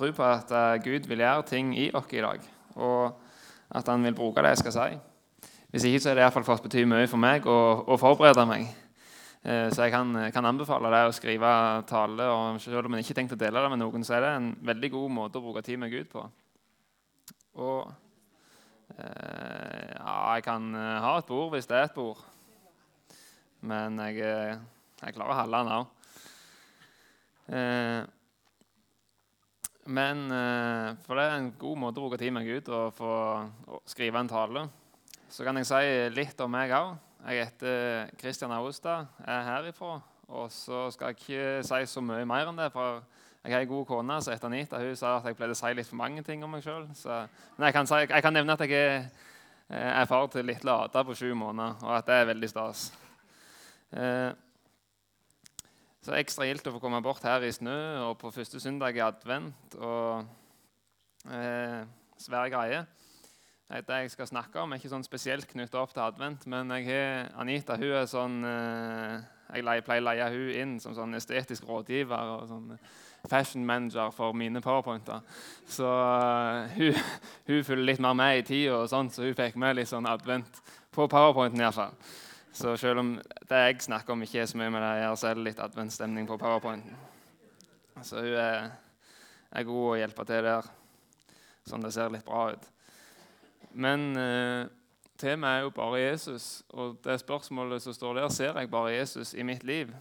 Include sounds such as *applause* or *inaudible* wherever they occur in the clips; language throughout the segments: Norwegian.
tro på at eh, Gud vil gjøre ting i oss i dag, og at han vil bruke det jeg skal si. Hvis ikke så er det iallfall fått bety mye for meg å, forberede meg. Eh, så jeg kan, kan, anbefale deg å skrive tale. og Selv om en ikke tenkt å dele det med noen, så er det en veldig god måte å bruke tid med Gud på. Og eh, ja, jeg kan eh, ha et bord hvis det er et bord. Men jeg, jeg klarer å holde den òg. Men eh, for det er en god måte å bruke tid med Gud og få skrive en tale. Så kan jeg si litt om meg òg. Jeg heter Kristian Austad, er herifra. Og så skal jeg ikke si så mye mer enn det, for jeg har ei god kone som heter Anita. Hun sa at jeg pleide å si litt for mange ting om meg sjøl. Men jeg kan, si, jeg kan, nevne at jeg er, eh, far til lille Ada på sju måneder, og at det er veldig stas. Eh, så ekstra gildt å få komme bort her i snø og på første søndag i advent. og eh, Svære greier. Det jeg skal snakke om, er ikke sånn spesielt knyttet opp til advent. Men jeg har, Anita hun er sånn, eh, jeg pleier å leie hun inn som sånn estetisk rådgiver og sånn fashion manager for mine powerpointer. Så uh, hun, hun følger litt mer med i tida, så hun fikk med litt sånn advent på powerpointen. I hvert fall. Så selv om det jeg snakker om, ikke er så mye med det jeg gjør, så er det litt adventsstemning på powerpointen. Så hun er, er god å hjelpe til der, sånn det ser litt bra ut. Men eh, temaet er jo bare Jesus, og det spørsmålet som står der, ser jeg bare Jesus i mitt liv?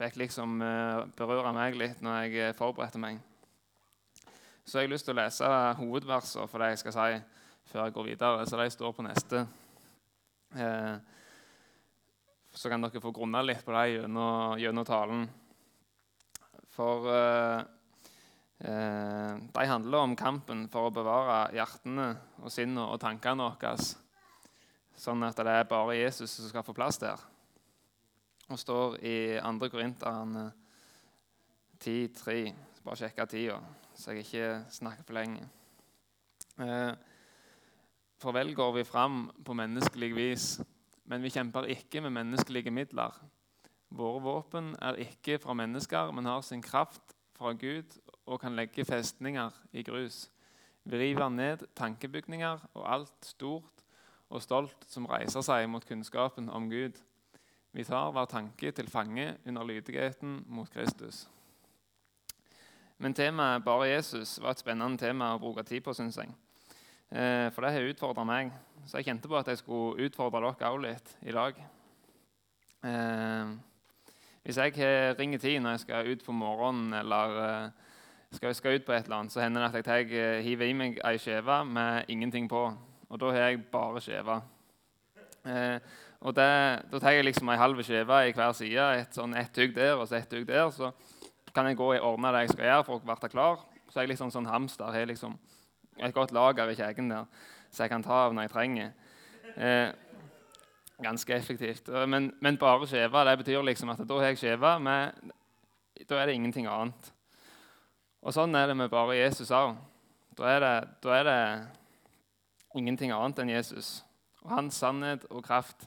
Fikk liksom eh, berøre meg litt når jeg eh, forberedte meg. Så jeg har lyst til å lese hovedversene for det jeg skal si, før jeg går videre. Så de står på neste. Eh, så kan dere få grunna litt på det gjennom, gjennom talen. For eh, eh, de handler om kampen for å bevare hjertene og sinnene og tankene våre, sånn at det er bare Jesus som skal få plass der. Og står i 2. Korinteren 10.3. Bare sjekke tida, så jeg ikke snakker for lenge. Eh, for vel går vi fram på menneskelig vis men vi kjemper ikke med menneskelige midler. Våre våpen er ikke fra mennesker, men har sin kraft fra Gud og kan legge festninger i grus. Vi river ned tankebygninger og alt stort og stolt som reiser seg mot kunnskapen om Gud. Vi tar hver tanke til fange under lydigheten mot Kristus. Men temaet 'Bare Jesus' var et spennende tema å bruke tid på, syns jeg. Eh, for det har utfordra meg. Så jeg kjente på at jeg skulle utfordre dere òg litt i dag. Eh, hvis jeg ringer tid når jeg skal ut på morgenen eller eh, skal, skal, ut på et eller annet, så hender det at jeg tar, hiver i meg ei skive med ingenting på. Og da har jeg bare skive. Eh, og det, Da tar jeg liksom ei halv skive i hver side. Et sånn ett tygg der og så ett tygg der. Så kan jeg gå og ordne det jeg skal gjøre for å bli klar. Så er jeg liksom sånn, hamster. Har liksom et godt lager i kjeken der så jeg kan ta av når jeg trenger. Eh, ganske effektivt. Men, men bare skjeve det betyr liksom at da har jeg skjeve, men da er det ingenting annet. Og sånn er det med bare Jesus òg. Da, da, er det ingenting annet enn Jesus og hans sannhet og kraft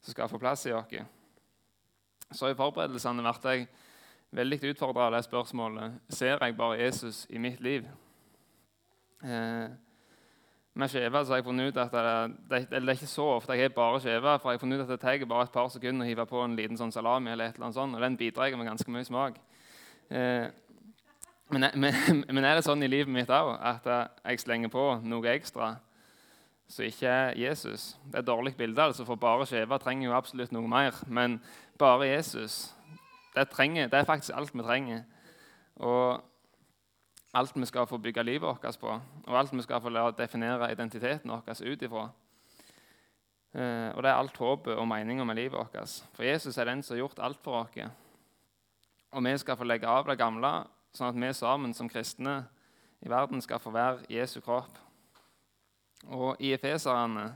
som skal få plass i oss. Så i forberedelsene ble jeg veldig utfordra av det spørsmålet ser jeg bare Jesus i mitt liv. Eh, med skive så har jeg funnet ut at det, det, er ikke så ofte jeg har bare skive. For jeg har funnet ut at det tar bare et par sekunder å hive på en liten sånn salami. eller et eller annet sånt, Og den bidrar med ganske mye smak. Eh, men, men, *laughs* men, er det sånn i livet mitt òg at jeg slenger på noe ekstra som ikke er Jesus? Det er et dårlig bilde, altså, for bare skive trenger jo absolutt noe mer. Men bare Jesus, det, trenger, det er faktisk alt vi trenger. Og alt vi skal få bygge livet vårt på, og alt vi skal få å definere identiteten vår ut ifra. Eh, og det er alt håpet og meninga med livet vårt. For Jesus er den som har gjort alt for oss. Og vi skal få legge av det gamle, sånn at vi sammen som kristne i verden skal få være Jesu kropp. Og i Efeserne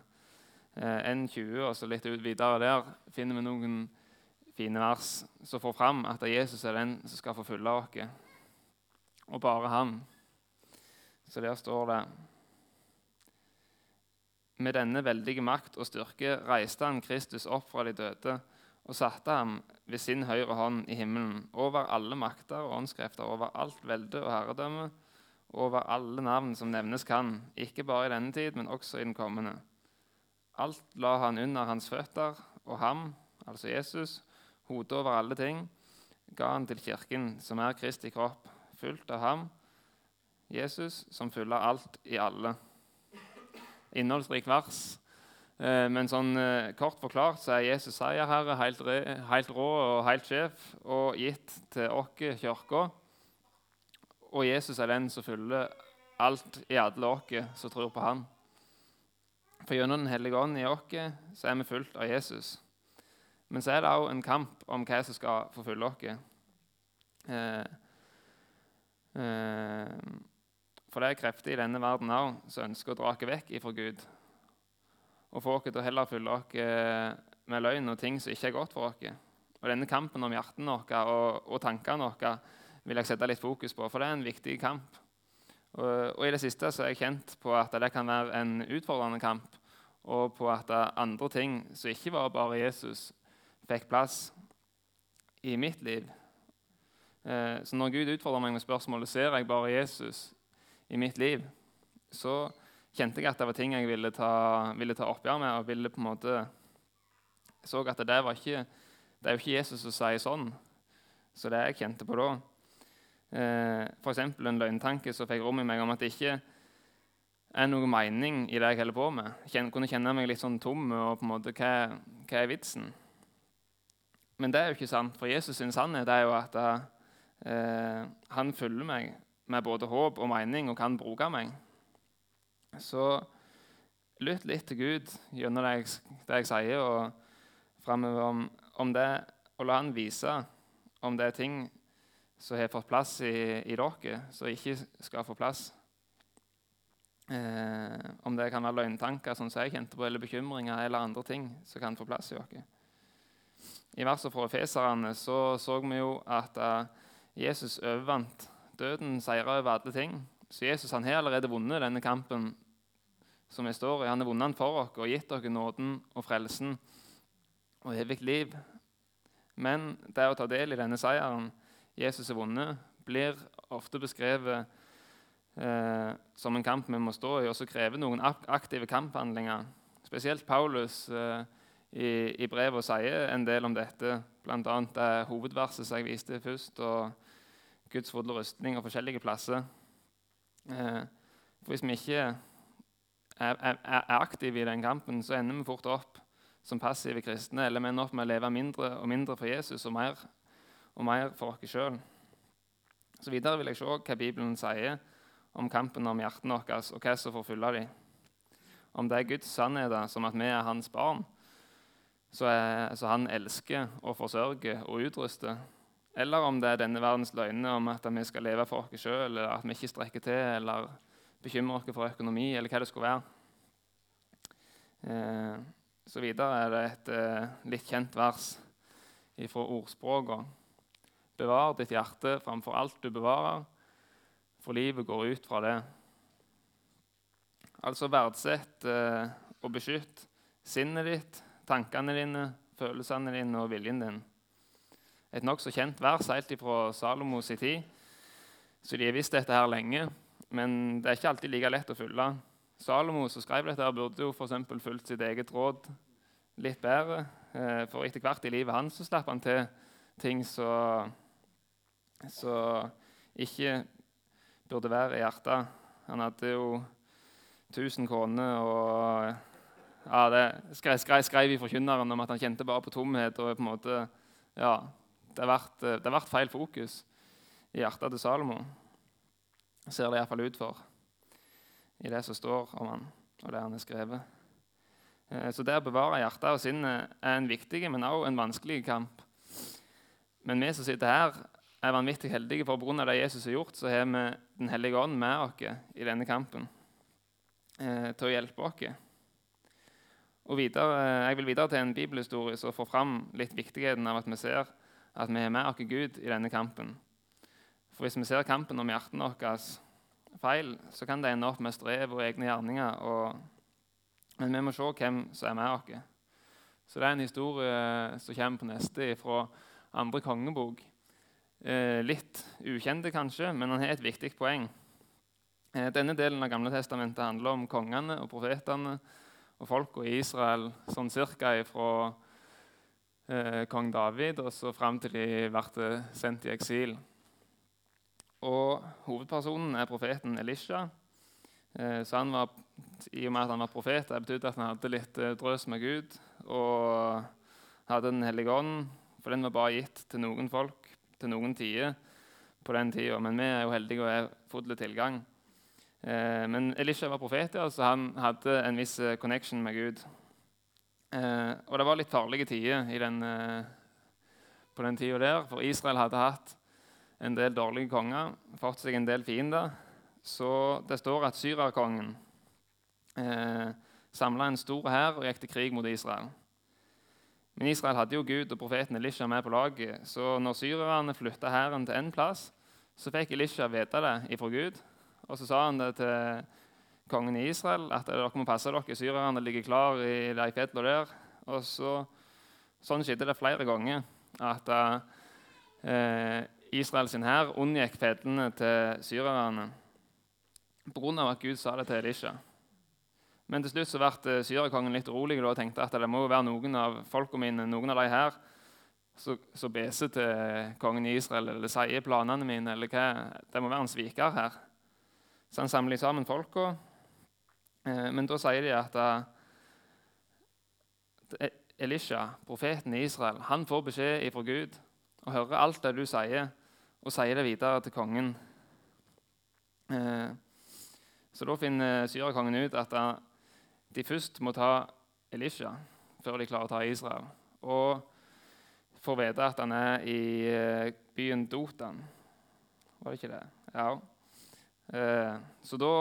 eh, 1,20 og så litt ut videre der finner vi noen fine vers som får fram at Jesus er den som skal få følge oss og bare han. Så der står det Med denne veldige makt og styrke reiste han Kristus opp fra de døde og satte ham ved sin høyre hånd i himmelen, over alle makter og åndskrefter, over alt velde og herredømme, over alle navn som nevnes kan, ikke bare i denne tid, men også i den kommende. Alt la han under hans føtter, og ham, altså Jesus, hodet over alle ting, ga han til kirken, som er Kristi kropp, fulgt av ham, Jesus, som fyller alt i alle. Innholdsrik vers. Eh, men sånn eh, kort forklart så er Jesus seierherre, helt, helt rå og helt sjef, og gitt til oss, kirka. Og Jesus er den som fyller alt i alle oss som tror på ham. For gjennom Den hellige ånd i oss så er vi fulgt av Jesus. Men så er det òg en kamp om hva som skal forfylle oss. Eh, eh, for det er krefter i denne verden òg som ønsker å dra oss vekk ifra Gud. Og få oss til å heller fylle oss med løgn og ting som ikke er godt for oss. Og denne kampen om hjertet vårt og, og tankene våre vil jeg sette litt fokus på, for det er en viktig kamp. Og, og I det siste så er jeg kjent på at det kan være en utfordrende kamp, og på at andre ting som ikke var bare Jesus, fikk plass i mitt liv. Eh, så når Gud utfordrer meg med spørsmålet ser jeg bare Jesus i mitt liv, så kjente jeg at det var ting jeg ville ta, ville ta oppgjør med. og ville på en måte så at det, var ikke, det er jo ikke Jesus som sier sånn. Så det jeg kjente på da eh, F.eks. en løgntanke som fikk rom i meg om at det ikke er noe mening i det jeg holder på med. Jeg kunne kjenne meg litt sånn tom. og på en måte, hva, hva er vitsen? Men det er jo ikke sant, for Jesus' sin sannhet er jo at eh, han følger meg med både håp og mening og kan bruke meg. Så lytt litt til Gud gjennom det jeg, det jeg sier, og framover om, om, det, og la Han vise om det er ting som har fått plass i, i dere, som ikke skal få plass. Eh, om det kan være løgntanker sånn som jeg kjente på, eller bekymringer eller andre ting som kan få plass i dere. I verset fra Efeserne så, så vi jo at uh, Jesus overvant døden, seira over alle ting. Så Jesus han har allerede vunnet denne kampen som vi står i. Han har vunnet den for oss og gitt dere nåden og frelsen og evig liv. Men det å ta del i denne seieren Jesus har vunnet, blir ofte beskrevet eh, som en kamp vi må stå i, og som krever noen aktive kamphandlinger. Spesielt Paulus eh, i, i brevet sier en del om dette, bl.a. det hovedverset som jeg viste først, og Guds fulle rustning og forskjellige plasser. Eh, for Hvis vi ikke er, er, er, aktive i den kampen, så ender vi fort opp som passive kristne, eller vi ender opp med å leve mindre og mindre for Jesus og mer og mer for oss sjøl. Så videre vil jeg se hva Bibelen sier om kampen om hjertene våre, og hva som får fylle dem. Om det er Guds sannheter, som at vi er hans barn, så, er, så han elsker og forsørger og utruster. Eller om det er denne verdens løgner om at vi skal leve for oss sjøl, eller at vi ikke strekker til, eller bekymrer oss for økonomi, eller hva det skulle være. Eh, så videre er det et eh, litt kjent vers fra ordspråket. Bevar ditt hjerte framfor alt du bevarer, for livet går ut fra det. Altså verdsett eh, og beskytt sinnet ditt, tankene dine, følelsene dine og viljen din. Et nokså kjent vers helt fra Salomos i tid. Så de har visst dette her lenge, men det er ikke alltid like lett å følge. Salomo som skrev dette, her burde jo f.eks. fulgt sitt eget råd litt bedre. Eh, for etter hvert i livet hans så slapp han til ting som ikke burde være i hjertet. Han hadde jo 1000 kroner og ja, det skrev, skrev, skrev i Forkynneren om at han kjente bare på tomhet. og på en måte, ja, Det har vært feil fokus i hjertet til Salomo. Ser det iallfall ut for i det som står om han, og det han har skrevet. Eh, så det å bevare hjertet og sinnet er en viktig, men også en vanskelig kamp. Men vi som sitter her, er vanvittig heldige, for pga. det Jesus har gjort, så har vi Den hellige ånd med oss i denne kampen eh, til å hjelpe oss. Og videre, jeg vil videre til en bibelhistorie som får fram litt viktigheten av at vi ser at vi har med oss Gud i denne kampen. For Hvis vi ser kampen om hjertene våre feil, så kan det ende opp med strev og egne gjerninger. Og... men vi må se hvem som er med oss. Så det er en historie som kommer på neste fra andre kongebok. Eh, litt ukjente, kanskje, men han har et viktig poeng. Eh, denne delen av Gamle testamentet handler om kongene og profetene og folka i Israel sånn cirka fra eh, kong David og så fram til de ble sendt i eksil. Og Hovedpersonen er profeten Elisha. Eh, så han var, I og med at han var profet, det betydde at han hadde litt eh, drøs med Gud og hadde Den hellige ånd, for den var bare gitt til noen folk til noen tider på den tida. Men vi er jo heldige og har litt tilgang. Eh, men Elisha var profet, ja, så han hadde en viss eh, connection med Gud. Eh, og det var litt farlige tider den, eh, på den tida der, for Israel hadde hatt en del dårlige konger, fått seg en del fiender. Så det står at syrerkongen eh, samla en stor hær og gikk til krig mot Israel. Men Israel hadde jo Gud og profeten Elisha med på laget, så når syrerne flytta hæren til én plass, så fikk Elisha vite det ifra Gud og så sa han det til kongen i Israel at dere må passe dere, syrerne ligger klar i de fjellene der. Og så, sånn skjedde det flere ganger at eh, Israel sin hær unngikk fjellene til syrerne pga. at Gud sa det til Elisha. Men til slutt så ble eh, syrekongen litt urolig og tenkte at det må være noen av folkene mine, noen av de her, som beser til kongen i Israel eller sier planene mine. eller hva. Det må være en sviker her. Så han samler sammen folka. Eh, men da sier de at eh, Elisha, profeten i Israel, han får beskjed fra Gud og hører alt det du sier, og sier det videre til kongen. Eh, så da finner syrekongen ut at de først må ta Elisha før de klarer å ta Israel. Og får vite at han er i byen Dotan. Var det ikke det? Ja. Så da,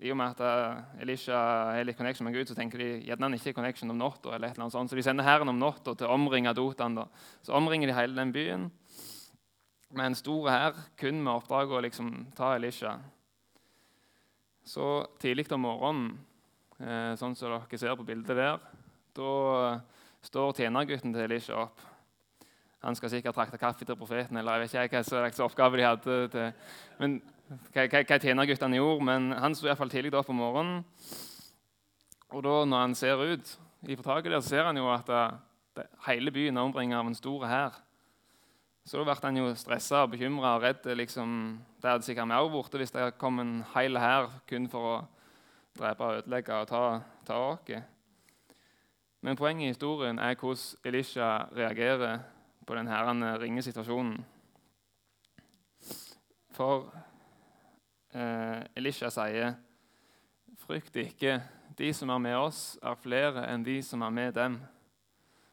i og med at eh, Elisha har litt connection med Gud, så tenker de gjerne han ikke connection om natta. eller eller. Så de sender hæren om natta til å omringe Dotan. da. Så omringer de hele den byen med en stor hær, kun med oppdrag å liksom ta Elisha. Så tidlig om morgenen, eh, sånn som dere ser på bildet der, da står tjenergutten til Elisha opp. Han skal sikkert trakte kaffe til profeten, eller jeg vet ikke hva slags oppgave de hadde. til. Men hva, hva, hva tjenerguttene gjorde, men han sto iallfall tidlig opp om morgenen. Og da, når han ser ut i fortaket der, så ser han jo at det, det, hele byen er omringet av en stor hær. Så da ble han jo stressa og bekymra og redd. Liksom, det hadde sikkert mer borte hvis det kom en hel hær kun for å drepe, og ødelegge og ta, ta oss. Men poenget i historien er hvordan Elisha reagerer på denne ringe situasjonen. For eh, Elisha sier, 'Frykt ikke, de som er med oss, er flere enn de som er med dem.'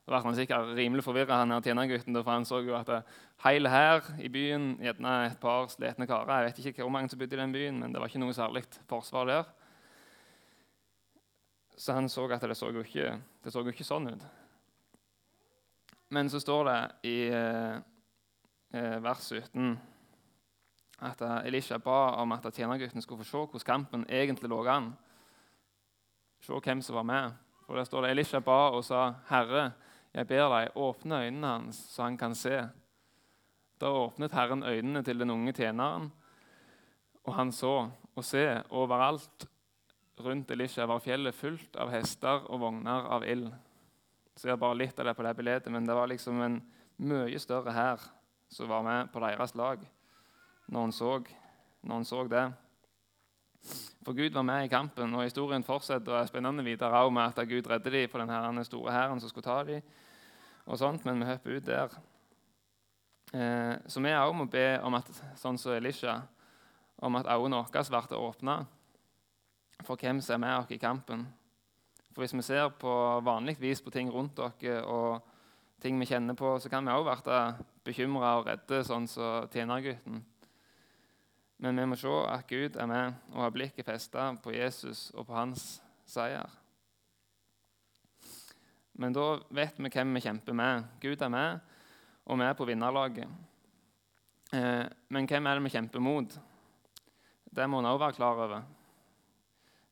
Da ble han sikkert rimelig forvirra, tjenergutten, for han så jo at det, hele her i byen gjerne et par sletne karer. Jeg vet ikke hvor mange som bodde i den byen, men det var ikke noe særlig forsvar der. Så han så at det så jo ikke, det så jo ikke sånn ut. Men så står det i eh, eh vers 17 at eh, Elisha ba om at tjenergutten skulle få se hvordan kampen egentlig lå an. Se hvem som var med. For Der står det Elisha ba og sa, 'Herre, jeg ber deg, åpne øynene hans, så han kan se.' Da åpnet Herren øynene til den unge tjeneren, og han så. Og se, overalt rundt Elisha var fjellet fullt av hester og vogner av ild. Ser bare litt av det på det bildet, men det var liksom en mye større hær som var med på deres lag når han så, når han så det. For Gud var med i kampen, og historien fortsetter og er spennende videre også med at Gud redder dem på den store hæren som skulle ta dem. og sånt, Men vi hopper ut der. Eh, så vi òg må be om at, sånn som Elisha, om at øynene våre blir åpna for hvem som er med oss i kampen. For Hvis vi ser på vanlig vis på ting rundt dere og ting vi kjenner på, så kan vi òg bli bekymra og redde, sånn som tjenergutten. Men vi må se at Gud er med og har blikket festa på Jesus og på hans seier. Men da vet vi hvem vi kjemper med. Gud er med, og vi er på vinnerlaget. Eh, men hvem er det vi kjemper mot? Det må en òg være klar over.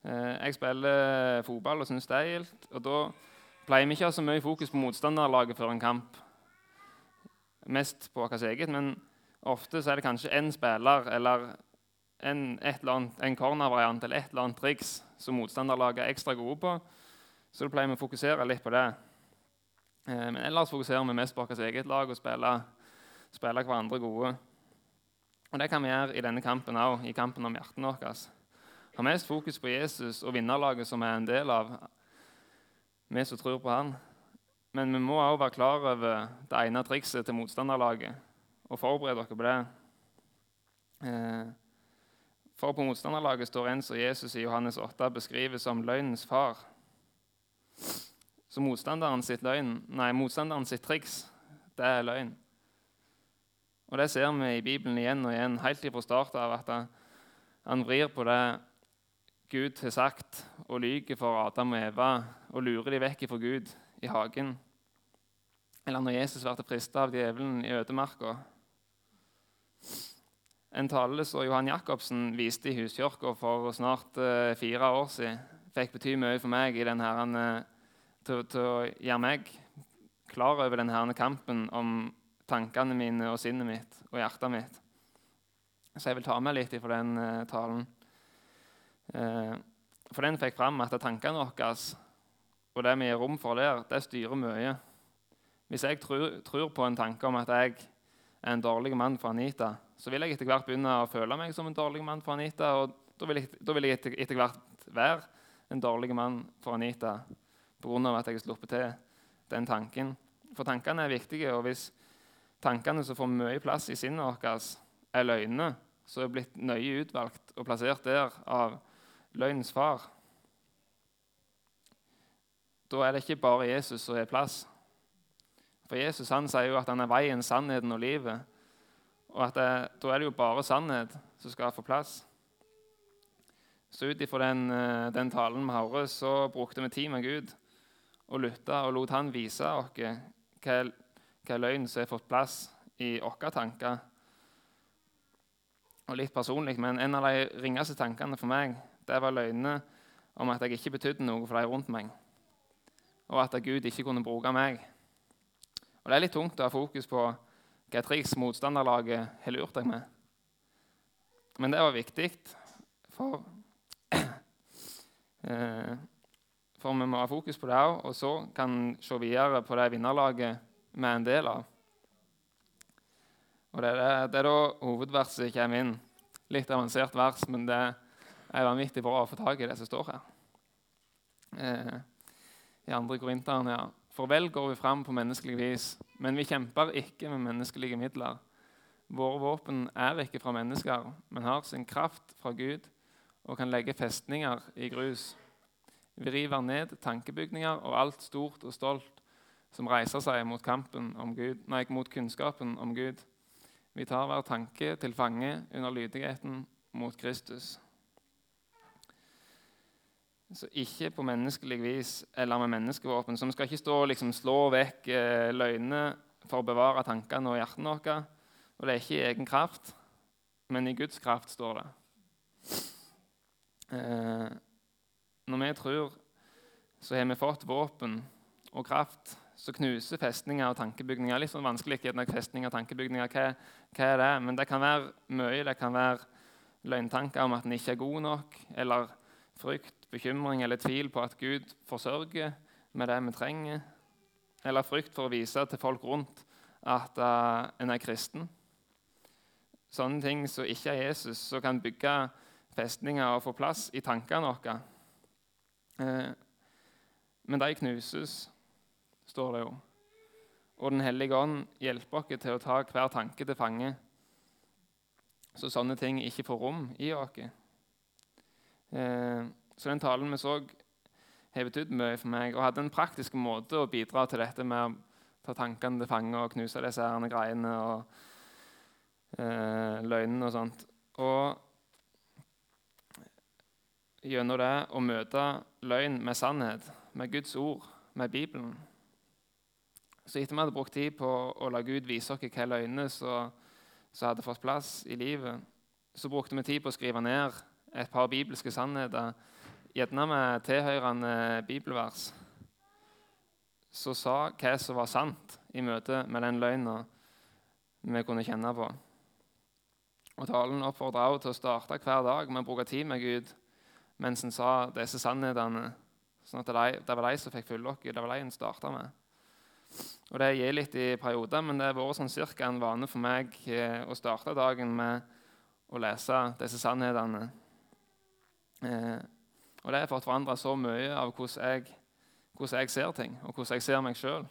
Eh, jeg spiller fotball og syns det er gildt. Og da pleier vi ikke å ha så mye fokus på motstanderlaget før en kamp. Mest på vårt eget. men Ofte er det kanskje én spiller eller en, annet, en cornervariant eller et eller annet triks som motstanderlaget er ekstra gode på, så da pleier vi å fokusere litt på det. Eh, men ellers fokuserer vi mest på vårt eget lag og spiller, spiller hverandre gode. Og Det kan vi gjøre i denne kampen òg, i kampen om hjertene våre. Ha mest fokus på Jesus og vinnerlaget som er en del av vi som tror på han. Men vi må òg være klar over det ene trikset til motstanderlaget og forbered dere på det. Eh, for på motstanderlaget står en som Jesus i Johannes 8 beskriver som løgnens far. Så motstanderen sitt, løgn, nei, motstanderen sitt triks, det er løgn. Og Det ser vi i Bibelen igjen og igjen, helt fra starten av at han vrir på det Gud har sagt, og lyver for Adam og Eva og lurer de vekk fra Gud i hagen. Eller når Jesus ble frista av djevelen i ødemarka. En tale som Johan Jacobsen viste i Huskirka for snart uh, fire år siden, fikk bety mye for meg denne, uh, til, til, å gjøre meg klar over denne kampen om tankene mine og sinnet mitt og hjertet mitt. Så jeg vil ta med litt fra den uh, talen. Uh, for den fikk fram at tankene våre og det vi gir rom for der, det styrer mye. Hvis jeg tror, tror på en tanke om at jeg en dårlig mann for Anita, så vil jeg etter hvert begynne å føle meg som en dårlig mann for Anita. Og da vil jeg, da vil jeg etter, etter, hvert være en dårlig mann for Anita pga. at jeg har sluppet til den tanken. For tankene er viktige, og hvis tankene som får mye plass i sinnet vårt, er løgner, som er blitt nøye utvalgt og plassert der av løgnens far, da er det ikke bare Jesus som har plass. For Jesus han sier jo at han er veien, sannheten og livet. Og at det, da er det jo bare sannhet som skal få plass. Så ut ifra den, eh, den, talen vi hører, så brukte vi tid med Gud og lytta og lot Han vise oss hva, hva løgn som har fått plass i våre tanker. Og litt personlig, men En av de ringeste tankene for meg det var løgnene om at jeg ikke betydde noe for de rundt meg, og at Gud ikke kunne bruke meg. Og Det er litt tungt å ha fokus på hva triks motstanderlaget har lurt deg med. Men det var viktig, for, *clears throat* eh, for vi må ha fokus på det òg, og så kan vi se videre på det vinnerlaget vi er en del av. Og Det er, det er da hovedverset kommer inn. Litt avansert vers, men det er vanvittig bra å få tak i det som står her. Eh, I andre Korinteren, ja. For vel går vi fram på menneskelig vis, men vi kjemper ikke med menneskelige midler. Våre våpen er ikke fra mennesker, men har sin kraft fra Gud og kan legge festninger i grus. Vi river ned tankebygninger og alt stort og stolt som reiser seg mot, Gud, nei, mot kunnskapen om Gud. Vi tar hver tanke til fange under lydigheten mot Kristus. Så ikke på menneskelig vis eller med menneskevåpen. Så vi skal ikke stå og liksom slå vekk eh, løgnene for å bevare tankene og hjertene våre. Og det er ikke i egen kraft, men i Guds kraft, står det. Eh, når vi tror, så har vi fått våpen og kraft som knuser festninger og tankebygninger. Litt sånn vanskelig med festninger og tankebygninger. Hva, hva, er det? Men det kan være mye. Det kan være løgntanker om at en ikke er god nok, eller frykt bekymring eller tvil på at Gud forsørger med det vi trenger, eller frykt for å vise til folk rundt at uh, en er kristen. Sånne ting som ikke er Jesus, som kan bygge festninger og få plass i tankene våre. Eh, men de knuses, står det jo. Og Den hellige ånd hjelper oss til å ta hver tanke til fange, så sånne ting ikke får rom i oss. Eh, så den talen vi så, har betydd mye for meg og hadde en praktisk måte å bidra til dette med å ta tankene til fange og knuse disse herne greiene og eh, løgnene og sånt. Og gjennom det å møte løgn med sannhet, med Guds ord, med Bibelen. Så etter vi hadde brukt tid på å la Gud vise oss hvilke løgner som hadde fått plass i livet, så brukte vi tid på å skrive ned et par bibelske sannheter gjerne med tilhørende bibelvers, så sa hva som var sant i møte med den løgna vi kunne kjenne på. Og Talen oppfordra også til å starte hver dag med å bruke tid med Gud mens en sa disse sannhetene. sånn at det, det var de som fikk følge dere. Det var de en starta med. Og Det gir litt i perioder, men det har vært sånn cirka en vane for meg eh, å starte dagen med å lese disse sannhetene. Eh, og det har fått forandra så mye av hvordan jeg, hvordan jeg ser ting, og hvordan jeg ser meg sjøl.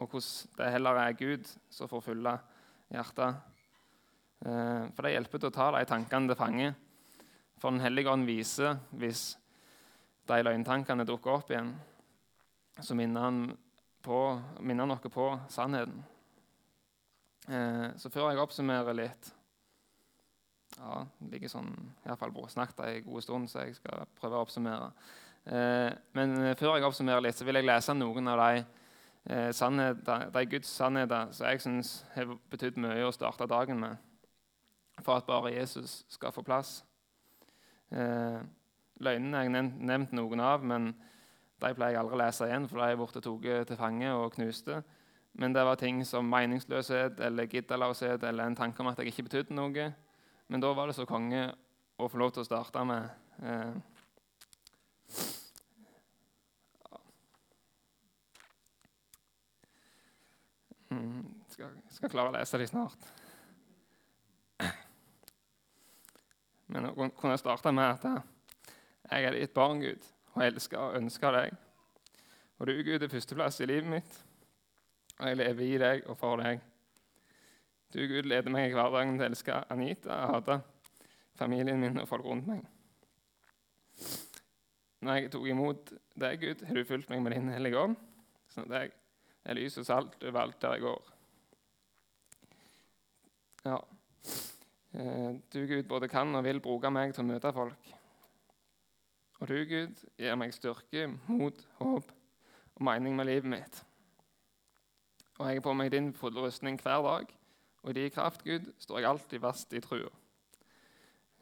Og hvordan det heller er Gud som får fylle hjertet. Eh, for det hjelper til å ta de tankene til fange. For Den hellige ånd viser hvis de løgntankene dukker opp igjen, så minner han, på, minner han på sannheten. Eh, så før jeg oppsummerer litt ja, Det ligger sånn, iallfall snakket en god stund, så jeg skal prøve å oppsummere. Eh, men før jeg oppsummerer litt, så vil jeg lese noen av de, eh, sannheter, de Guds sannheter som jeg syns har betydd mye å starte dagen med, for at bare Jesus skal få plass. Eh, løgnene har jeg nevnt, nevnt, noen av, men de pleier jeg aldri å lese igjen, for de er blitt tatt til fange og knuste. Men det var ting som meningsløshet eller giddeløshet eller en tanke om at jeg ikke betydde noe. Men da var det så konge å få lov til å starte med eh, mm, skal, skal klare å lese dem snart. Men å kunne starte med at jeg er ditt barn, Gud, og elsker og ønsker deg. Og du, Gud, er førsteplass i livet mitt, og jeg lever i deg og for deg. Du, Gud, leder meg i hverdagen til å elske Anita, Ada, familien min og folk rundt meg. Når jeg tok imot deg, Gud, har du fulgt meg med din hellige ånd, sånn at jeg er lys og salt overalt der jeg går. Ja. Eh, du, Gud, både kan og vil bruke meg til å møte folk. Og du, Gud, gir meg styrke, mot, håp og mening med livet mitt. Og jeg er på meg din fulle rustning hver dag, og i din kraft, Gud, står jeg alltid fast i trua.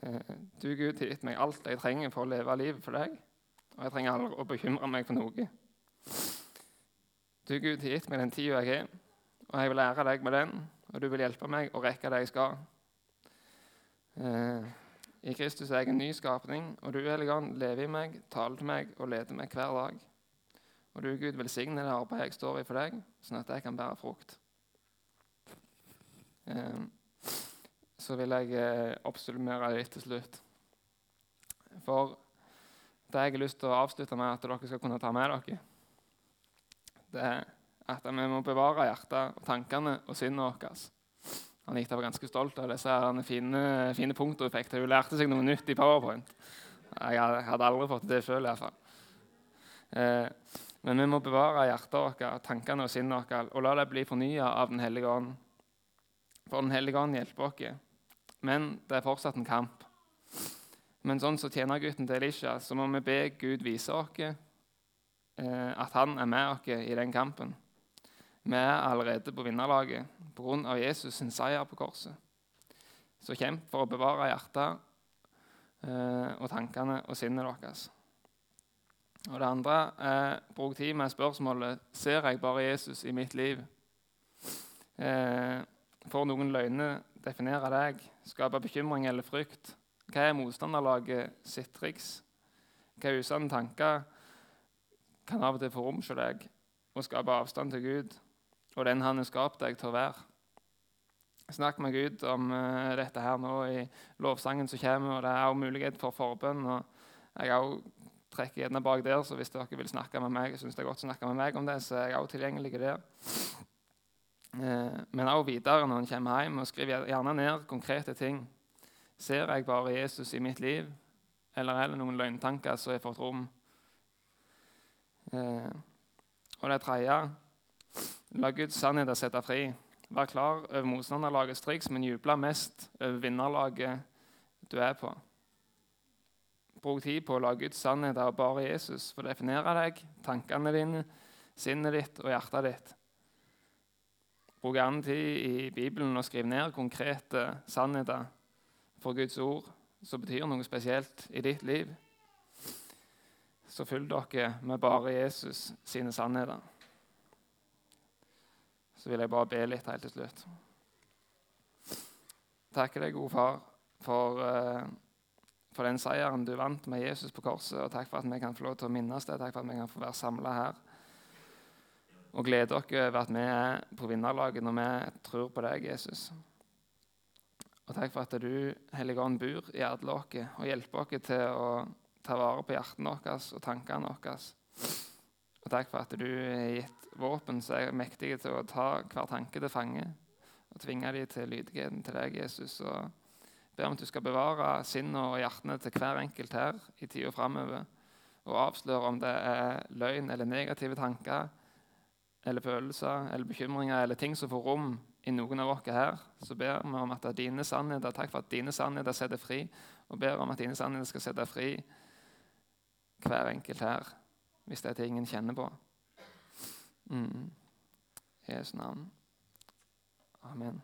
Eh, du, Gud, har gitt meg alt jeg trenger for å leve livet for deg, og jeg trenger aldri å bekymre meg for noe. Du, Gud, har gitt meg den tida jeg har, og jeg vil lære deg med den, og du vil hjelpe meg å rekke det jeg skal. Eh, I Kristus er jeg en ny skapning, og du, Hellige lever i meg, taler til meg og leder meg hver dag. Og du, Gud, velsigne det arbeidet jeg står i for deg, sånn at jeg kan bære frukt. Eh, så vil jeg eh, oppsummere litt til slutt. For det jeg har lyst til å avslutte med, at dere skal kunne ta med dere, det er at vi må bevare hjertet og tankene og sinnet vårt Anita var ganske stolt av disse fine, fine punktene hun fikk til. Hun lærte seg noe nytt i Powerpoint. Jeg hadde aldri fått det sjøl, iallfall. Eh, men vi må bevare hjertet vårt, tankene og sinnet vårt og la det bli fornya av Den hellige ånd. For Den hellige ånd hjelper oss. Men det er fortsatt en kamp. Men sånn som tjenergutten til Elisha, så må vi be Gud vise oss eh, at han er med oss i den kampen. Vi er allerede på vinnerlaget pga. Jesus sin seier på korset. Så kjemp for å bevare hjertet eh, og tankene og sinnet deres. Og det andre er bruk tid med spørsmålet ser jeg bare Jesus i mitt liv. Eh, får noen løgner definere deg, skape bekymring eller frykt? Hva er motstanderlaget sitt triks? Hva usanne tanker kan av og til hos deg og skape avstand til Gud? og den han har skapt deg til å være. Snakk med Gud om uh, dette her nå i lovsangen som kommer. og Det er også mulighet for forbønn. og Jeg også trekker gjerne bak der, så hvis dere vil snakke med meg, synes det er godt å snakke med meg om det, så er jeg også tilgjengelig der. Uh, men også videre når han kommer hjem, og skriver gjerne ned konkrete ting. Ser jeg bare Jesus i mitt liv, eller er det noen løgntanker som har fått rom? Uh, og det tredje La Guds sannhet sette fri. Vær klar over motstanderlagets triks, men juble mest over vinnerlaget du er på. Bruk tid på å la Guds sannheter og bare Jesus få definere deg, tankene dine, sinnet ditt og hjertet ditt. Bruk annen tid i Bibelen og skriv ned konkrete sannheter for Guds ord som betyr noe spesielt i ditt liv. Så fyll dere med bare Jesus sine sannheter så vil jeg bare be litt helt til slutt. takker deg, gode far, for, uh, for den seieren du vant med Jesus på korset. Og takk for at vi kan få lov til å minnes det. Takk for at vi kan få være samla her. Og glede oss over at vi er på vinnerlaget når vi tror på deg, Jesus. Og takk for at du, Hellige Ånd, bor i alle oss og hjelper oss til å ta vare på hjertene våre og tankene våre. Og takk for at du har gitt våpen som er mektige til å ta hver tanke til fange og tvinge dem til lydigheten til deg, Jesus. Og ber om at du skal bevare sinnet og hjertene til hver enkelt her i tida framover. Og avsløre om det er løgn eller negative tanker eller følelser eller bekymringer eller ting som får rom i noen av oss her, så ber vi om at dine sannheter, takk for at dine sannheter setter fri, og ber om at dine sannheter skal sette fri hver enkelt her, hvis det er ting en kjenner på. Mm. Jesu navn. Amen.